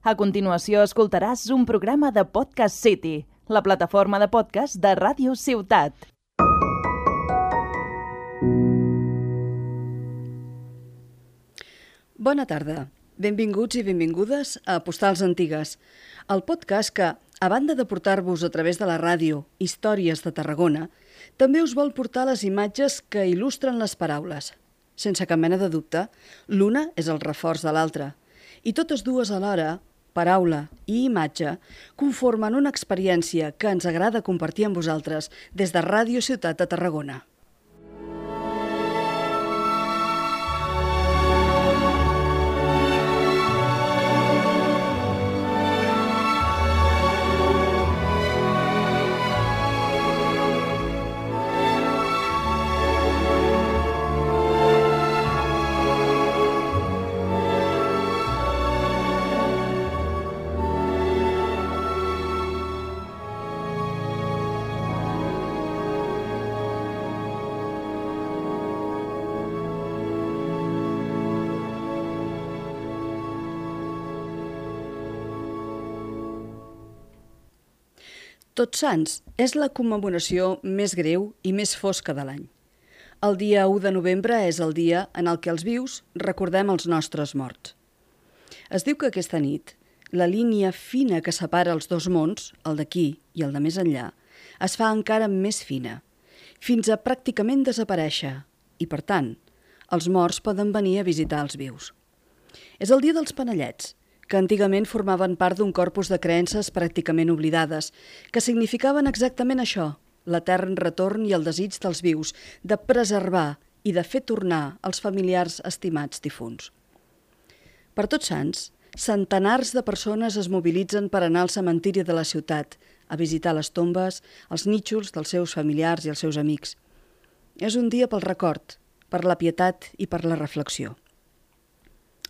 A continuació escoltaràs un programa de Podcast City, la plataforma de podcast de Ràdio Ciutat. Bona tarda. Benvinguts i benvingudes a Postals Antigues, el podcast que, a banda de portar-vos a través de la ràdio històries de Tarragona, també us vol portar les imatges que il·lustren les paraules. Sense cap mena de dubte, l'una és el reforç de l'altra, i totes dues alhora, paraula i imatge, conformen una experiència que ens agrada compartir amb vosaltres des de Ràdio Ciutat de Tarragona. Tots Sants és la commemoració més greu i més fosca de l'any. El dia 1 de novembre és el dia en el que els vius recordem els nostres morts. Es diu que aquesta nit la línia fina que separa els dos mons, el d'aquí i el de més enllà, es fa encara més fina, fins a pràcticament desaparèixer, i per tant, els morts poden venir a visitar els vius. És el dia dels panellets, que antigament formaven part d'un corpus de creences pràcticament oblidades, que significaven exactament això, l'etern retorn i el desig dels vius de preservar i de fer tornar els familiars estimats difunts. Per tots sants, centenars de persones es mobilitzen per anar al cementiri de la ciutat, a visitar les tombes, els nítxols dels seus familiars i els seus amics. És un dia pel record, per la pietat i per la reflexió.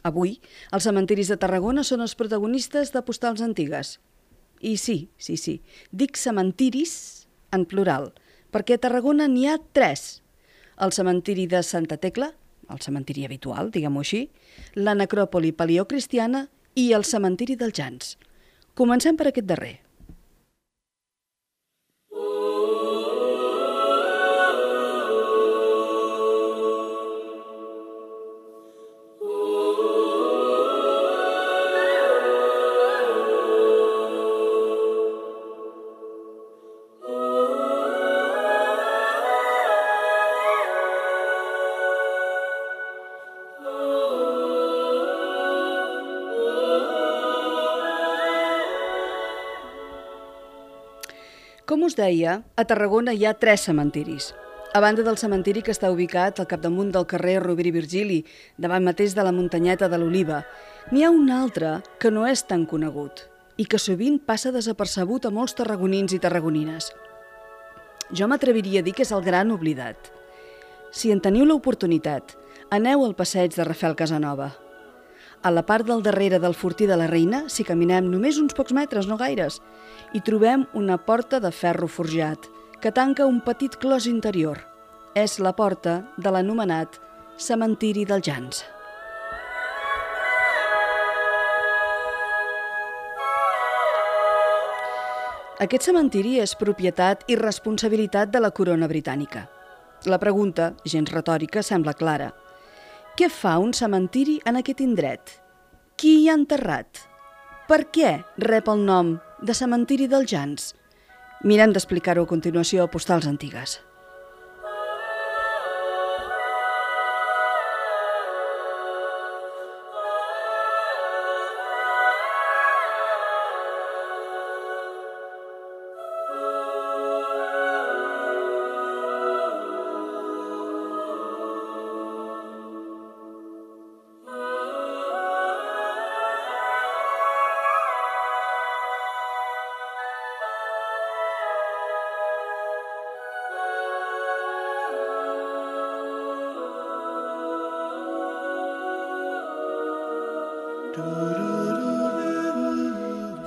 Avui, els cementiris de Tarragona són els protagonistes de postals antigues. I sí, sí, sí, dic cementiris en plural, perquè a Tarragona n'hi ha tres. El cementiri de Santa Tecla, el cementiri habitual, diguem-ho així, la necròpoli paleocristiana i el cementiri dels Jans. Comencem per aquest darrer. Com us deia, a Tarragona hi ha tres cementiris. A banda del cementiri que està ubicat al capdamunt del carrer Rovira i Virgili, davant mateix de la muntanyeta de l'Oliva, n'hi ha un altre que no és tan conegut i que sovint passa desapercebut a molts tarragonins i tarragonines. Jo m'atreviria a dir que és el gran oblidat. Si en teniu l'oportunitat, aneu al passeig de Rafael Casanova. A la part del darrere del fortí de la Reina, si caminem només uns pocs metres, no gaires, hi trobem una porta de ferro forjat que tanca un petit clos interior. És la porta de l'anomenat Cementiri dels Jans. Aquest cementiri és propietat i responsabilitat de la corona britànica. La pregunta, gens retòrica, sembla clara – què fa un cementiri en aquest indret? Qui hi ha enterrat? Per què rep el nom de cementiri dels Jans? Mirem d'explicar-ho a continuació a Postals Antigues.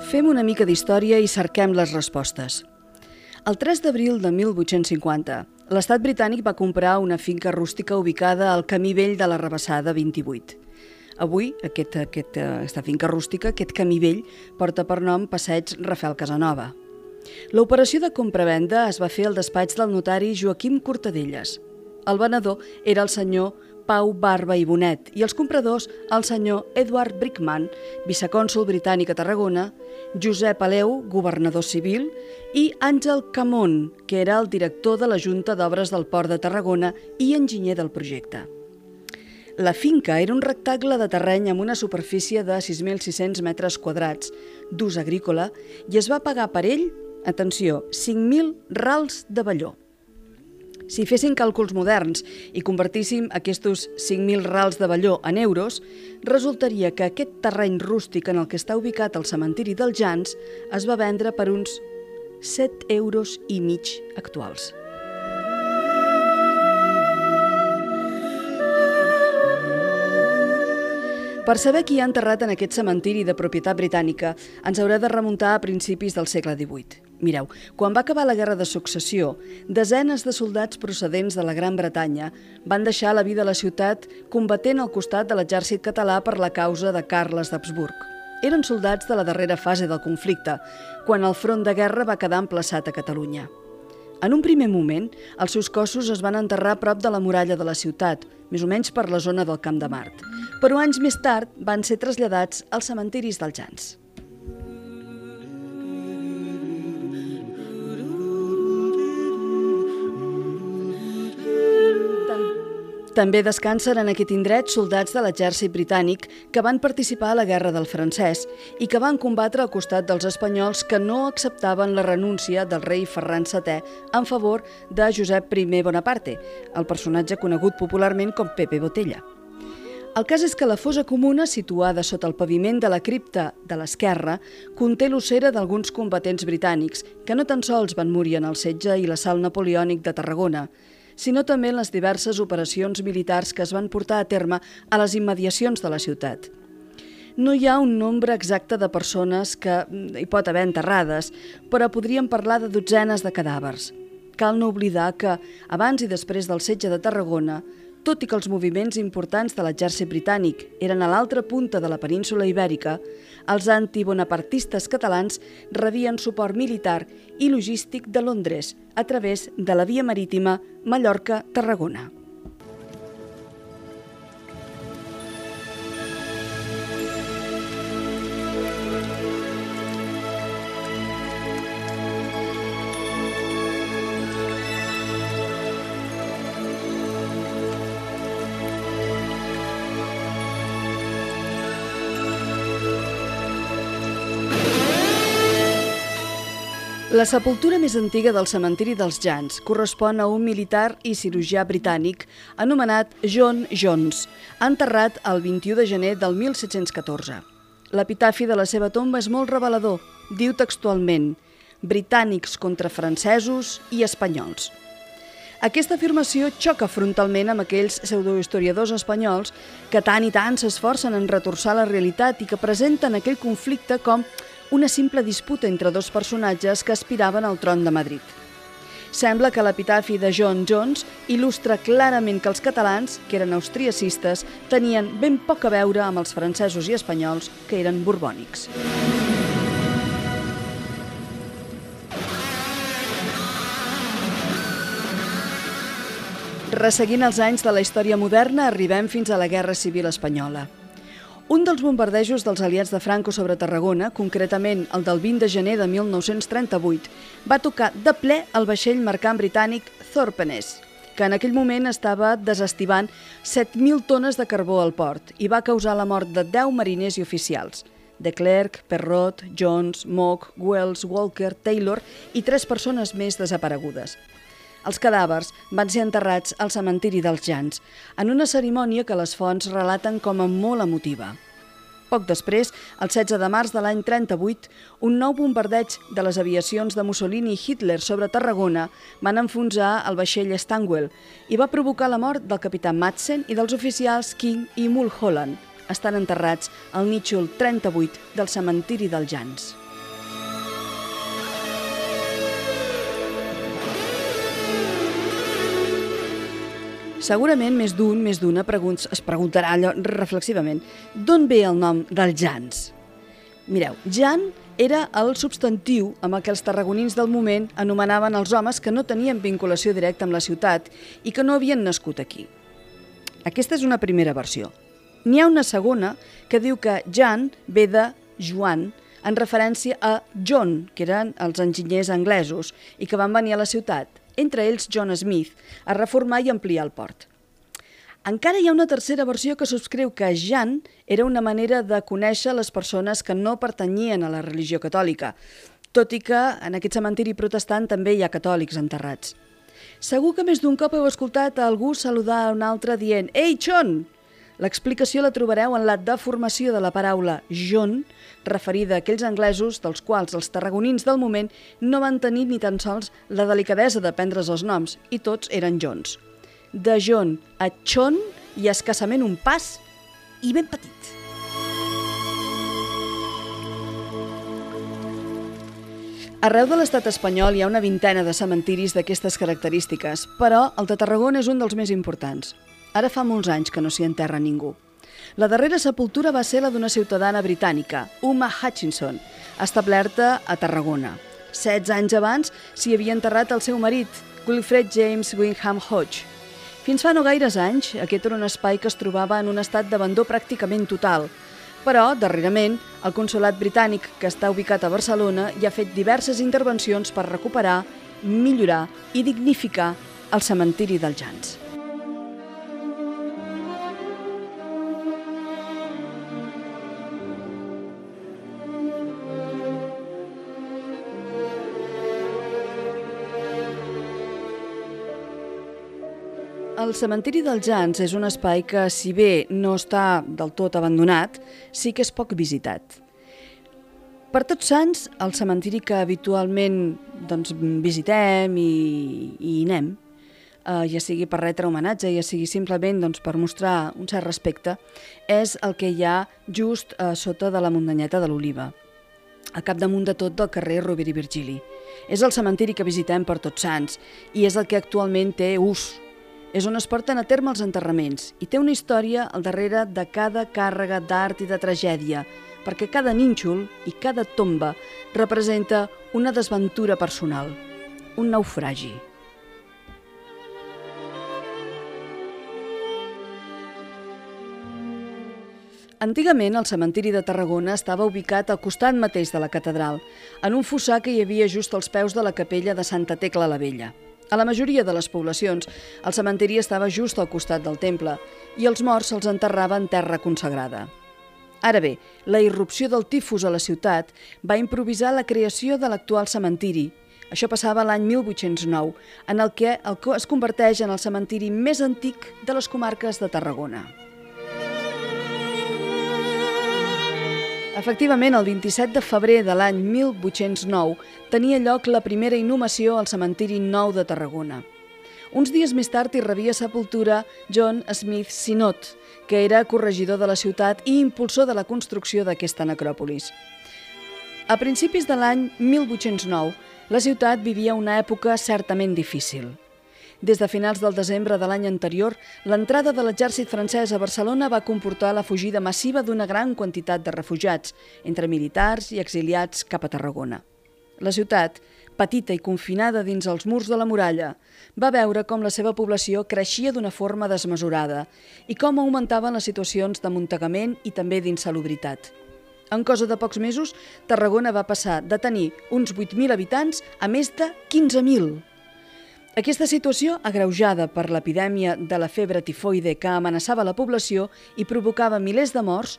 Fem una mica d'història i cerquem les respostes. El 3 d'abril de 1850, l'estat britànic va comprar una finca rústica ubicada al Camí Vell de la Rebassada 28. Avui, aquest, aquest, eh, aquesta finca rústica, aquest camí vell, porta per nom Passeig Rafael Casanova. L'operació de compra-venda es va fer al despatx del notari Joaquim Cortadelles. El venedor era el senyor Pau Barba i Bonet i els compradors el senyor Edward Brickman, vicecònsul britànic a Tarragona, Josep Aleu, governador civil, i Àngel Camón, que era el director de la Junta d'Obres del Port de Tarragona i enginyer del projecte. La finca era un rectangle de terreny amb una superfície de 6.600 metres quadrats, d'ús agrícola, i es va pagar per ell, atenció, 5.000 rals de balló. Si fessin càlculs moderns i convertíssim aquests 5.000 rals de balló en euros, resultaria que aquest terreny rústic en el que està ubicat el cementiri dels Jans es va vendre per uns 7 euros i mig actuals. Per saber qui ha enterrat en aquest cementiri de propietat britànica, ens haurà de remuntar a principis del segle XVIII. Mireu, quan va acabar la Guerra de Successió, desenes de soldats procedents de la Gran Bretanya van deixar la vida a la ciutat combatent al costat de l'exèrcit català per la causa de Carles d'Habsburg. Eren soldats de la darrera fase del conflicte, quan el front de guerra va quedar emplaçat a Catalunya. En un primer moment, els seus cossos es van enterrar a prop de la muralla de la ciutat, més o menys per la zona del Camp de Mart, però anys més tard van ser traslladats als cementiris dels Jans. També descansen en aquest indret soldats de l'exèrcit britànic que van participar a la Guerra del Francès i que van combatre al costat dels espanyols que no acceptaven la renúncia del rei Ferran VII en favor de Josep I Bonaparte, el personatge conegut popularment com Pepe Botella. El cas és que la fosa comuna, situada sota el paviment de la cripta de l'esquerra, conté l'ossera d'alguns combatents britànics que no tan sols van morir en el setge i l'assalt napoleònic de Tarragona, sinó també en les diverses operacions militars que es van portar a terme a les immediacions de la ciutat. No hi ha un nombre exacte de persones que mm, hi pot haver enterrades, però podríem parlar de dotzenes de cadàvers. Cal no oblidar que, abans i després del setge de Tarragona, tot i que els moviments importants de l'exèrcit britànic eren a l'altra punta de la península ibèrica, els antibonapartistes catalans rebien suport militar i logístic de Londres a través de la via marítima Mallorca-Tarragona. La sepultura més antiga del cementiri dels Jans correspon a un militar i cirurgià britànic anomenat John Jones, enterrat el 21 de gener del 1714. L'epitafi de la seva tomba és molt revelador. Diu textualment «Britànics contra francesos i espanyols». Aquesta afirmació xoca frontalment amb aquells pseudohistoriadors espanyols que tant i tant s'esforcen en retorçar la realitat i que presenten aquell conflicte com una simple disputa entre dos personatges que aspiraven al tron de Madrid. Sembla que l'epitafi de John Jones il·lustra clarament que els catalans, que eren austriacistes, tenien ben poc a veure amb els francesos i espanyols, que eren borbònics. Resseguint els anys de la història moderna, arribem fins a la Guerra Civil Espanyola. Un dels bombardejos dels aliats de Franco sobre Tarragona, concretament el del 20 de gener de 1938, va tocar de ple el vaixell mercant britànic Thorpenes, que en aquell moment estava desestivant 7.000 tones de carbó al port i va causar la mort de 10 mariners i oficials, de Clerc, Perrot, Jones, Mock, Wells, Walker, Taylor i tres persones més desaparegudes. Els cadàvers van ser enterrats al cementiri dels Jans, en una cerimònia que les fonts relaten com a molt emotiva. Poc després, el 16 de març de l'any 38, un nou bombardeig de les aviacions de Mussolini i Hitler sobre Tarragona van enfonsar el vaixell Stanwell i va provocar la mort del capità Madsen i dels oficials King i Mulholland, estan enterrats al nítxol 38 del cementiri dels Jans. Segurament més d'un, més d'una es preguntarà allò reflexivament d'on ve el nom del Jans? Mireu, Jan era el substantiu amb el que els tarragonins del moment anomenaven els homes que no tenien vinculació directa amb la ciutat i que no havien nascut aquí. Aquesta és una primera versió. N'hi ha una segona que diu que Jan ve de Joan, en referència a John, que eren els enginyers anglesos i que van venir a la ciutat, entre ells John Smith, a reformar i ampliar el port. Encara hi ha una tercera versió que subscriu que Jan era una manera de conèixer les persones que no pertanyien a la religió catòlica, tot i que en aquest cementiri protestant també hi ha catòlics enterrats. Segur que més d'un cop heu escoltat a algú saludar a un altre dient «Ei, John!». L'explicació la trobareu en la deformació de la paraula John, referida a aquells anglesos dels quals els tarragonins del moment no van tenir ni tan sols la delicadesa de prendre's els noms, i tots eren Johns de John a Chon i escassament un pas i ben petit. Arreu de l'estat espanyol hi ha una vintena de cementiris d'aquestes característiques, però el de Tarragona és un dels més importants. Ara fa molts anys que no s'hi enterra ningú. La darrera sepultura va ser la d'una ciutadana britànica, Uma Hutchinson, establerta a Tarragona. 16 anys abans s'hi havia enterrat el seu marit, Wilfred James Wingham Hodge, fins fa no gaires anys, aquest era un espai que es trobava en un estat d'abandó pràcticament total, però, darrerament, el Consolat Britànic, que està ubicat a Barcelona, hi ha fet diverses intervencions per recuperar, millorar i dignificar el cementiri dels Jans. El cementiri dels Jans és un espai que, si bé no està del tot abandonat, sí que és poc visitat. Per tots sants, el cementiri que habitualment doncs, visitem i, i hi anem, eh, ja sigui per retre homenatge, ja sigui simplement doncs, per mostrar un cert respecte, és el que hi ha just eh, sota de la muntanyeta de l'Oliva, a capdamunt de tot del carrer Rovira i Virgili. És el cementiri que visitem per tots sants i és el que actualment té ús és on es porten a terme els enterraments i té una història al darrere de cada càrrega d'art i de tragèdia, perquè cada nínxol i cada tomba representa una desventura personal, un naufragi. Antigament, el cementiri de Tarragona estava ubicat al costat mateix de la catedral, en un fossar que hi havia just als peus de la capella de Santa Tecla la Vella. A la majoria de les poblacions, el cementiri estava just al costat del temple i els morts se'ls enterrava en terra consagrada. Ara bé, la irrupció del tifus a la ciutat va improvisar la creació de l'actual cementiri. Això passava l'any 1809, en el que es converteix en el cementiri més antic de les comarques de Tarragona. Efectivament, el 27 de febrer de l'any 1809 tenia lloc la primera inhumació al cementiri nou de Tarragona. Uns dies més tard hi rebia sepultura John Smith Sinot, que era corregidor de la ciutat i impulsor de la construcció d'aquesta necròpolis. A principis de l'any 1809, la ciutat vivia una època certament difícil – des de finals del desembre de l'any anterior, l'entrada de l'exèrcit francès a Barcelona va comportar la fugida massiva d'una gran quantitat de refugiats, entre militars i exiliats cap a Tarragona. La ciutat, petita i confinada dins els murs de la muralla, va veure com la seva població creixia d'una forma desmesurada i com augmentaven les situacions d'amuntegament i també d'insalubritat. En cosa de pocs mesos, Tarragona va passar de tenir uns 8.000 habitants a més de 15.000. Aquesta situació, agreujada per l'epidèmia de la febre tifoide que amenaçava la població i provocava milers de morts,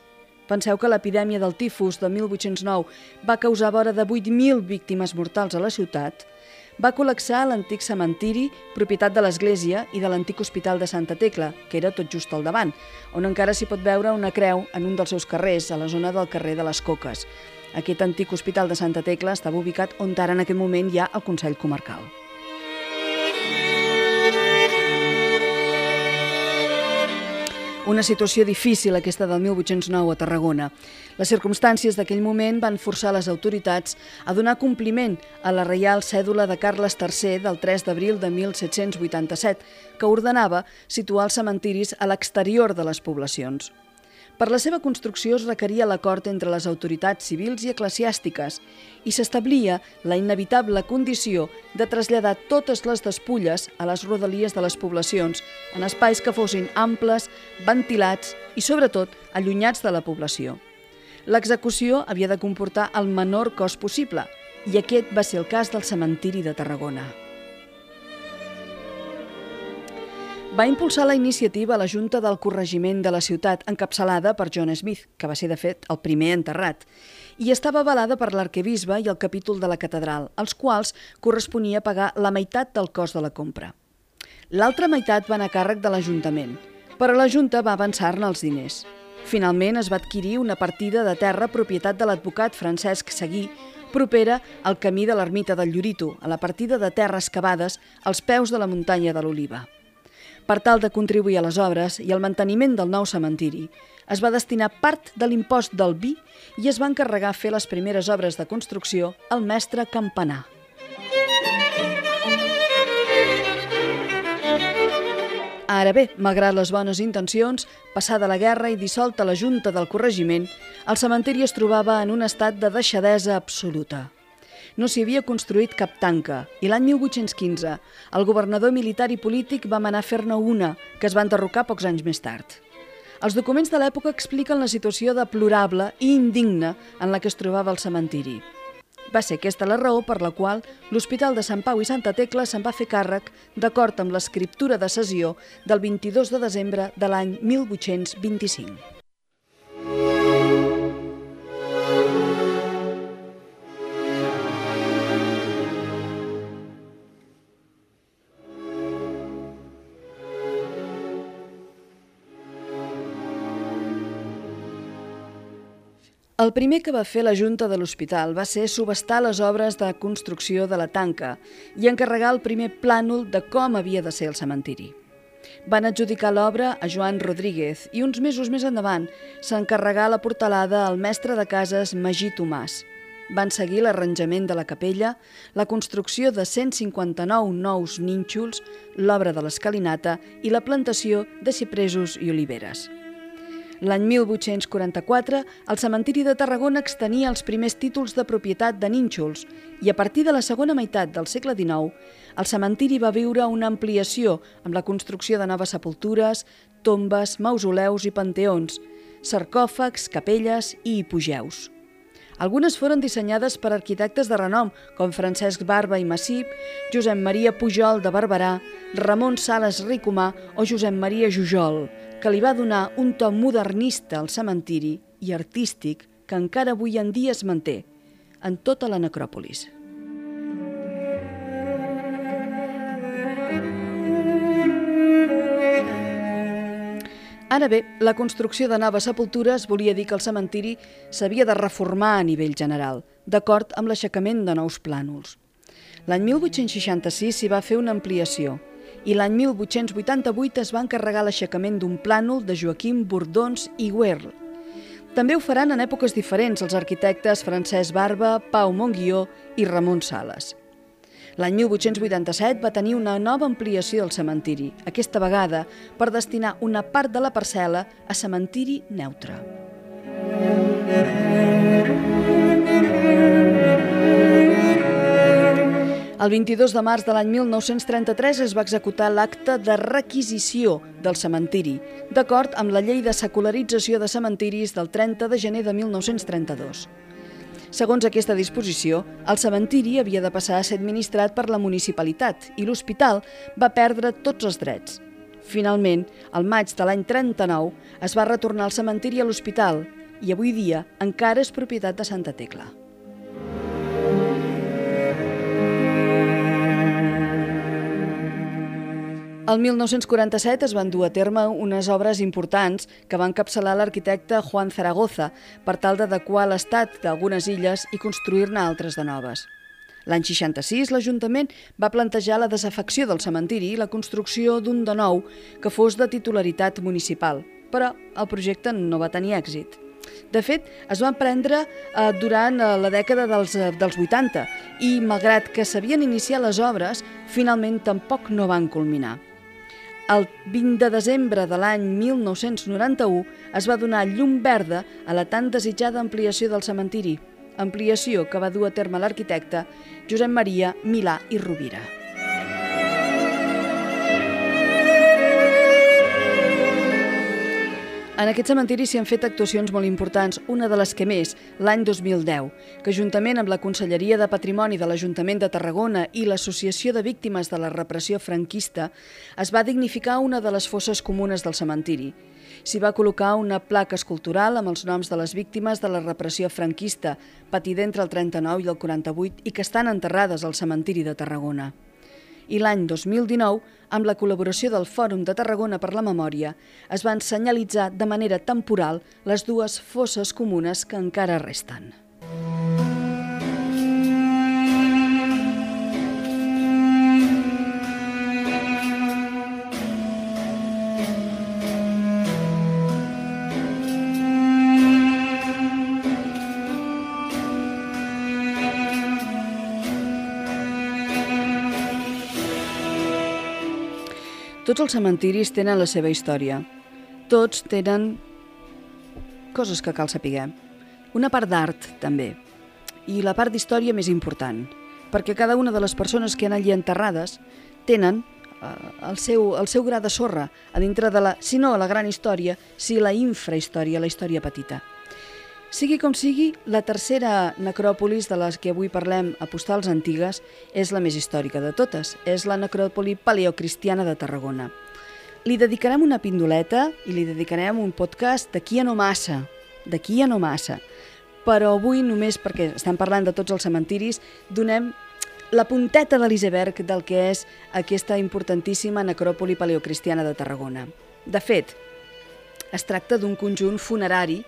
penseu que l'epidèmia del tifus de 1809 va causar vora de 8.000 víctimes mortals a la ciutat, va col·lapsar l'antic cementiri, propietat de l'església i de l'antic hospital de Santa Tecla, que era tot just al davant, on encara s'hi pot veure una creu en un dels seus carrers, a la zona del carrer de les Coques. Aquest antic hospital de Santa Tecla estava ubicat on ara en aquest moment hi ha el Consell Comarcal. Una situació difícil aquesta del 1809 a Tarragona. Les circumstàncies d'aquell moment van forçar les autoritats a donar compliment a la reial cèdula de Carles III del 3 d'abril de 1787, que ordenava situar els cementiris a l'exterior de les poblacions. Per la seva construcció es requeria l'acord entre les autoritats civils i eclesiàstiques i s'establia la inevitable condició de traslladar totes les despulles a les rodalies de les poblacions, en espais que fossin amples, ventilats i, sobretot, allunyats de la població. L'execució havia de comportar el menor cost possible i aquest va ser el cas del cementiri de Tarragona. Va impulsar la iniciativa a la Junta del Corregiment de la ciutat, encapçalada per John Smith, que va ser, de fet, el primer enterrat, i estava avalada per l'arquebisbe i el capítol de la catedral, als quals corresponia pagar la meitat del cost de la compra. L'altra meitat va anar a càrrec de l'Ajuntament, però la Junta va avançar-ne els diners. Finalment es va adquirir una partida de terra propietat de l'advocat Francesc Seguí, propera al camí de l'ermita del Llorito, a la partida de terres cavades als peus de la muntanya de l'Oliva. Per tal de contribuir a les obres i al manteniment del nou cementiri, es va destinar part de l'impost del vi i es va encarregar fer les primeres obres de construcció al mestre Campanar. Ara bé, malgrat les bones intencions, passada la guerra i dissolta la Junta del Corregiment, el cementiri es trobava en un estat de deixadesa absoluta no s'hi havia construït cap tanca i l'any 1815 el governador militar i polític va manar fer-ne una, que es va enderrocar pocs anys més tard. Els documents de l'època expliquen la situació deplorable i indigna en la que es trobava el cementiri. Va ser aquesta la raó per la qual l'Hospital de Sant Pau i Santa Tecla se'n va fer càrrec d'acord amb l'escriptura de sessió del 22 de desembre de l'any 1825. El primer que va fer la Junta de l'Hospital va ser subestar les obres de construcció de la tanca i encarregar el primer plànol de com havia de ser el cementiri. Van adjudicar l'obra a Joan Rodríguez i uns mesos més endavant s'encarregà la portalada al mestre de cases Magí Tomàs. Van seguir l'arranjament de la capella, la construcció de 159 nous nínxols, l'obra de l'escalinata i la plantació de cipresos i oliveres. L'any 1844, el cementiri de Tarragona extenia els primers títols de propietat de nínxols i a partir de la segona meitat del segle XIX, el cementiri va viure una ampliació amb la construcció de noves sepultures, tombes, mausoleus i panteons, sarcòfags, capelles i hipogeus. Algunes foren dissenyades per arquitectes de renom, com Francesc Barba i Massip, Josep Maria Pujol de Barberà, Ramon Sales Ricomà o Josep Maria Jujol, que li va donar un to modernista al cementiri i artístic que encara avui en dia es manté en tota la necròpolis. Ara bé, la construcció de noves sepultures volia dir que el cementiri s'havia de reformar a nivell general, d'acord amb l'aixecament de nous plànols. L'any 1866 s'hi va fer una ampliació, i l'any 1888 es va encarregar l'aixecament d'un plànol de Joaquim Bordons i Guerl. També ho faran en èpoques diferents els arquitectes Francesc Barba, Pau Monguió i Ramon Sales. L'any 1887 va tenir una nova ampliació del cementiri, aquesta vegada per destinar una part de la parcel·la a cementiri neutre. El 22 de març de l'any 1933 es va executar l'acte de requisició del cementiri, d'acord amb la llei de secularització de cementiris del 30 de gener de 1932. Segons aquesta disposició, el cementiri havia de passar a ser administrat per la municipalitat i l'hospital va perdre tots els drets. Finalment, al maig de l'any 39, es va retornar el cementiri a l'hospital i avui dia encara és propietat de Santa Tecla. El 1947 es van dur a terme unes obres importants que van capçalar l'arquitecte Juan Zaragoza per tal d'adequar l'estat d'algunes illes i construir-ne altres de noves. L'any 66, l'Ajuntament va plantejar la desafecció del cementiri i la construcció d'un de nou que fos de titularitat municipal – però el projecte no va tenir èxit. De fet, es van prendre eh, durant eh, la dècada dels, eh, dels 80 i, malgrat que s'havien iniciat les obres, finalment tampoc no van culminar. El 20 de desembre de l'any 1991 es va donar llum verda a la tan desitjada ampliació del cementiri, ampliació que va dur a terme l'arquitecte Josep Maria Milà i Rovira. En aquest cementiri s'hi han fet actuacions molt importants, una de les que més, l'any 2010, que juntament amb la Conselleria de Patrimoni de l'Ajuntament de Tarragona i l'Associació de Víctimes de la Repressió Franquista es va dignificar una de les fosses comunes del cementiri. S'hi va col·locar una placa escultural amb els noms de les víctimes de la repressió franquista, patida entre el 39 i el 48 i que estan enterrades al cementiri de Tarragona i l'any 2019, amb la col·laboració del Fòrum de Tarragona per la Memòria, es van senyalitzar de manera temporal les dues fosses comunes que encara resten. Tots els cementiris tenen la seva història. Tots tenen coses que cal saber. Una part d'art, també. I la part d'història més important, perquè cada una de les persones que han allí enterrades tenen eh, el, seu, el seu gra de sorra a dintre de la, si no la gran història, si la infrahistòria, la història petita. Sigui com sigui, la tercera necròpolis de les que avui parlem a Postals Antigues és la més històrica de totes. És la necròpoli paleocristiana de Tarragona. Li dedicarem una pindoleta i li dedicarem un podcast d'aquí a no massa, d'aquí a no massa. Però avui, només perquè estem parlant de tots els cementiris, donem la punteta de l'iceberg del que és aquesta importantíssima necròpoli paleocristiana de Tarragona. De fet, es tracta d'un conjunt funerari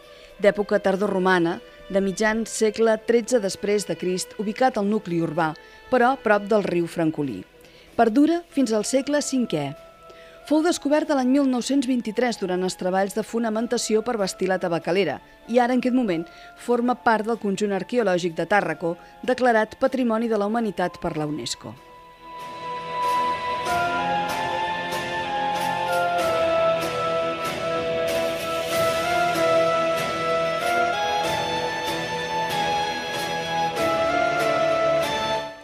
d'època tardoromana, de mitjan segle XIII després de Crist, ubicat al nucli urbà, però prop del riu Francolí. Perdura fins al segle V. Fou descoberta l'any 1923 durant els treballs de fonamentació per bastir la tabacalera i ara en aquest moment forma part del conjunt arqueològic de Tàrraco, declarat Patrimoni de la Humanitat per la UNESCO.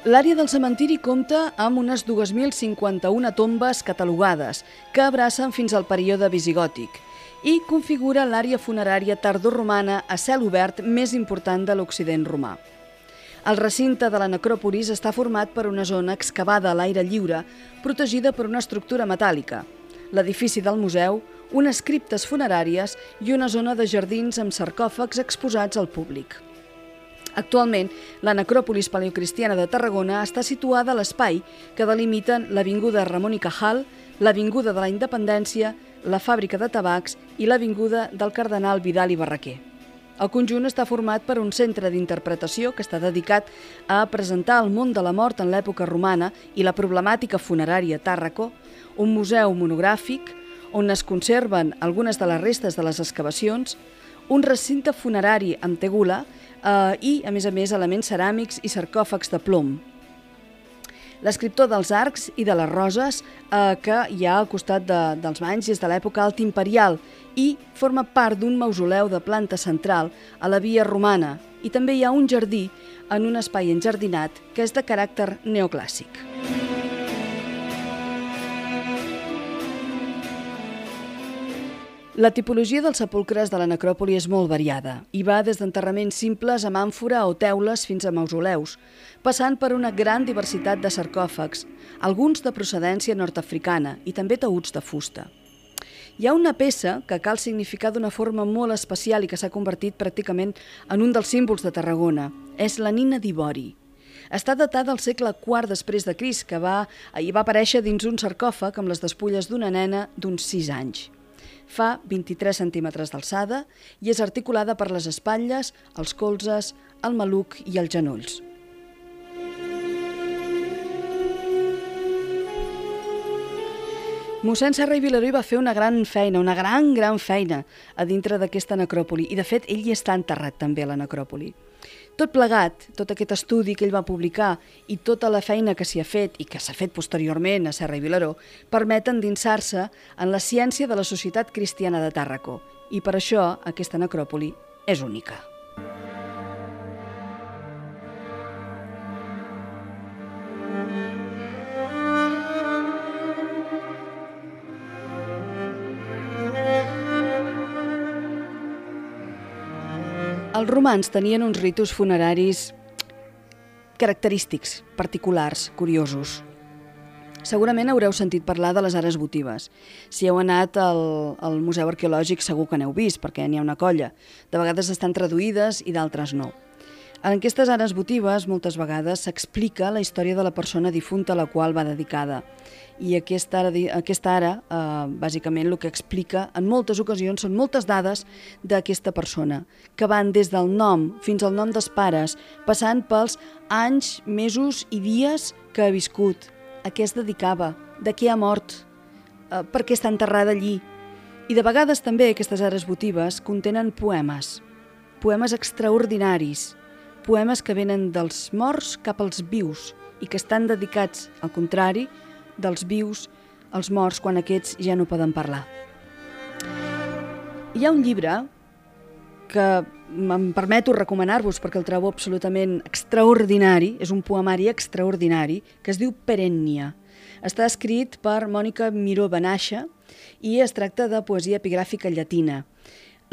L'àrea del cementiri compta amb unes 2.051 tombes catalogades que abracen fins al període visigòtic i configura l'àrea funerària tardoromana a cel obert més important de l'Occident romà. El recinte de la necròpolis està format per una zona excavada a l'aire lliure, protegida per una estructura metàl·lica, l'edifici del museu, unes criptes funeràries i una zona de jardins amb sarcòfags exposats al públic. Actualment, la necròpolis paleocristiana de Tarragona està situada a l'espai que delimiten l'Avinguda Ramon i Cajal, l'Avinguda de la Independència, la Fàbrica de Tabacs i l'Avinguda del Cardenal Vidal i Barraquer. El conjunt està format per un centre d'interpretació que està dedicat a presentar el món de la mort en l'època romana i la problemàtica funerària Tàrraco, un museu monogràfic on es conserven algunes de les restes de les excavacions, un recinte funerari amb tegula eh, i, a més a més, elements ceràmics i sarcòfags de plom. L'escriptor dels arcs i de les roses eh, que hi ha al costat de, dels banys és de l'època alt imperial i forma part d'un mausoleu de planta central a la via romana i també hi ha un jardí en un espai enjardinat que és de caràcter neoclàssic. La tipologia dels sepulcres de la necròpoli és molt variada i va des d'enterraments simples amb àmfora o teules fins a mausoleus, passant per una gran diversitat de sarcòfags, alguns de procedència nord-africana i també taüts de fusta. Hi ha una peça que cal significar d'una forma molt especial i que s'ha convertit pràcticament en un dels símbols de Tarragona. És la nina d'Ivori. Està datada al segle IV després de Crist, que va, hi va aparèixer dins un sarcòfag amb les despulles d'una nena d'uns 6 anys. Fa 23 centímetres d'alçada i és articulada per les espatlles, els colzes, el maluc i els genolls. Mossèn Serra i Vilaró va fer una gran feina, una gran, gran feina a dintre d'aquesta necròpoli i de fet ell hi està enterrat també a la necròpoli. Tot plegat, tot aquest estudi que ell va publicar i tota la feina que s'hi ha fet i que s'ha fet posteriorment a Serra i Vilaró permeten dinsar-se en la ciència de la Societat Cristiana de Tàrraco i per això aquesta necròpoli és única. Els romans tenien uns ritus funeraris característics, particulars, curiosos. Segurament haureu sentit parlar de les ares votives. Si heu anat al, al Museu Arqueològic segur que n'heu vist, perquè n'hi ha una colla. De vegades estan traduïdes i d'altres no. En aquestes ares votives moltes vegades s'explica la història de la persona difunta a la qual va dedicada. I aquesta ara, aquesta ara eh, bàsicament el que explica en moltes ocasions són moltes dades d'aquesta persona, que van des del nom fins al nom dels pares, passant pels anys, mesos i dies que ha viscut, a què es dedicava, de què ha mort, eh, per què està enterrada allí. I de vegades també aquestes ares votives contenen poemes, poemes extraordinaris, poemes que venen dels morts cap als vius i que estan dedicats, al contrari, dels vius als morts quan aquests ja no poden parlar. Hi ha un llibre que em permeto recomanar-vos perquè el trobo absolutament extraordinari, és un poemari extraordinari, que es diu Perennia. Està escrit per Mònica Miró Benaixa i es tracta de poesia epigràfica llatina.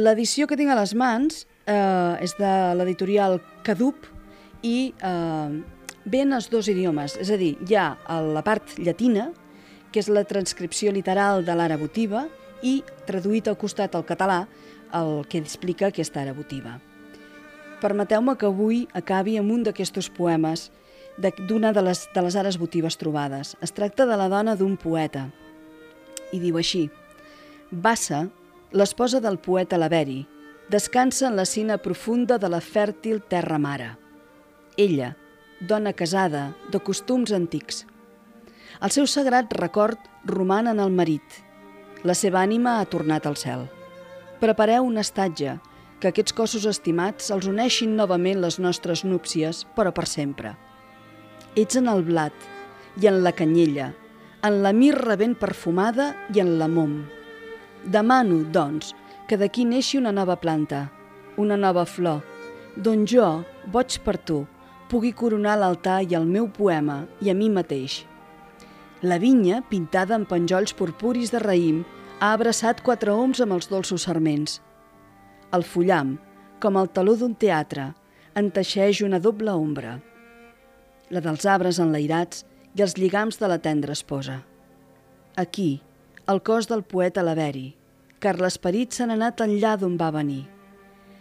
L'edició que tinc a les mans eh, és de l'editorial Cadup i eh, ben els dos idiomes, és a dir, hi ha la part llatina, que és la transcripció literal de l'ara votiva, i traduït al costat al català el que explica aquesta ara votiva. Permeteu-me que avui acabi amb un d'aquests poemes d'una de, les, de les ares votives trobades. Es tracta de la dona d'un poeta. I diu així, Bassa, l'esposa del poeta Laveri, descansa en la cina profunda de la fèrtil terra mare. Ella, dona casada, de costums antics. El seu sagrat record roman en el marit. La seva ànima ha tornat al cel. Prepareu un estatge, que aquests cossos estimats els uneixin novament les nostres núpcies, però per sempre. Ets en el blat i en la canyella, en la mirra ben perfumada i en la mom. Demano, doncs, que d'aquí neixi una nova planta, una nova flor, d'on jo, boig per tu, pugui coronar l'altar i el meu poema i a mi mateix. La vinya, pintada amb penjolls purpuris de raïm, ha abraçat quatre oms amb els dolços sarments. El fullam, com el taló d'un teatre, enteixeix una doble ombra. La dels arbres enlairats i els lligams de la tendra esposa. Aquí, el cos del poeta Laveri, car l'esperit se n'ha anat enllà d'on va venir.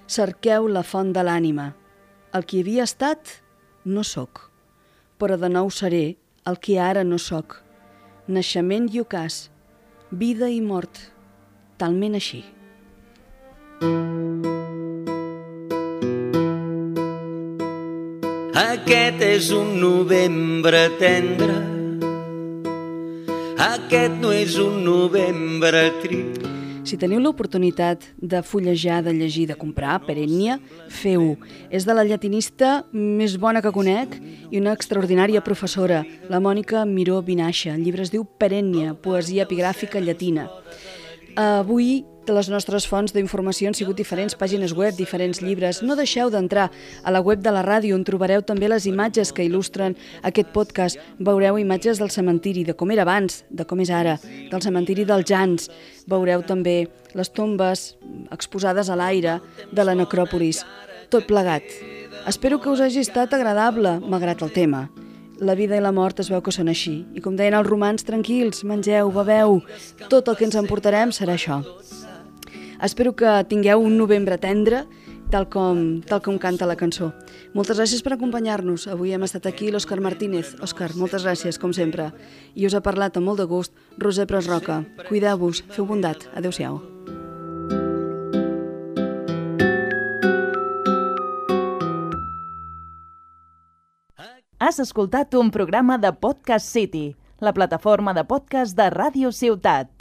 Cerqueu la font de l'ànima. El que havia estat no sóc, però de nou seré el que ara no sóc, naixement i ocàs, vida i mort, talment així. Aquest és un novembre tendre, aquest no és un novembre trist. Si teniu l'oportunitat de fullejar, de llegir, de comprar Perennia, feu-ho. És de la llatinista més bona que conec i una extraordinària professora, la Mònica Miró Vinaixa. El llibre es diu Perennia, poesia epigràfica llatina. Avui les nostres fonts d'informació han sigut diferents pàgines web, diferents llibres. No deixeu d'entrar a la web de la ràdio on trobareu també les imatges que il·lustren aquest podcast. Veureu imatges del cementiri, de com era abans, de com és ara, del cementiri dels Jans. Veureu també les tombes exposades a l'aire de la necròpolis. Tot plegat. Espero que us hagi estat agradable, malgrat el tema la vida i la mort es veu que són així. I com deien els romans, tranquils, mengeu, beveu, tot el que ens emportarem serà això. Espero que tingueu un novembre tendre, tal com, tal com canta la cançó. Moltes gràcies per acompanyar-nos. Avui hem estat aquí l'Òscar Martínez. Òscar, moltes gràcies, com sempre. I us ha parlat amb molt de gust Roser Pres Roca. Cuideu-vos, feu bondat. Adéu-siau. Has escoltat un programa de Podcast City, la plataforma de podcast de Ràdio Ciutat.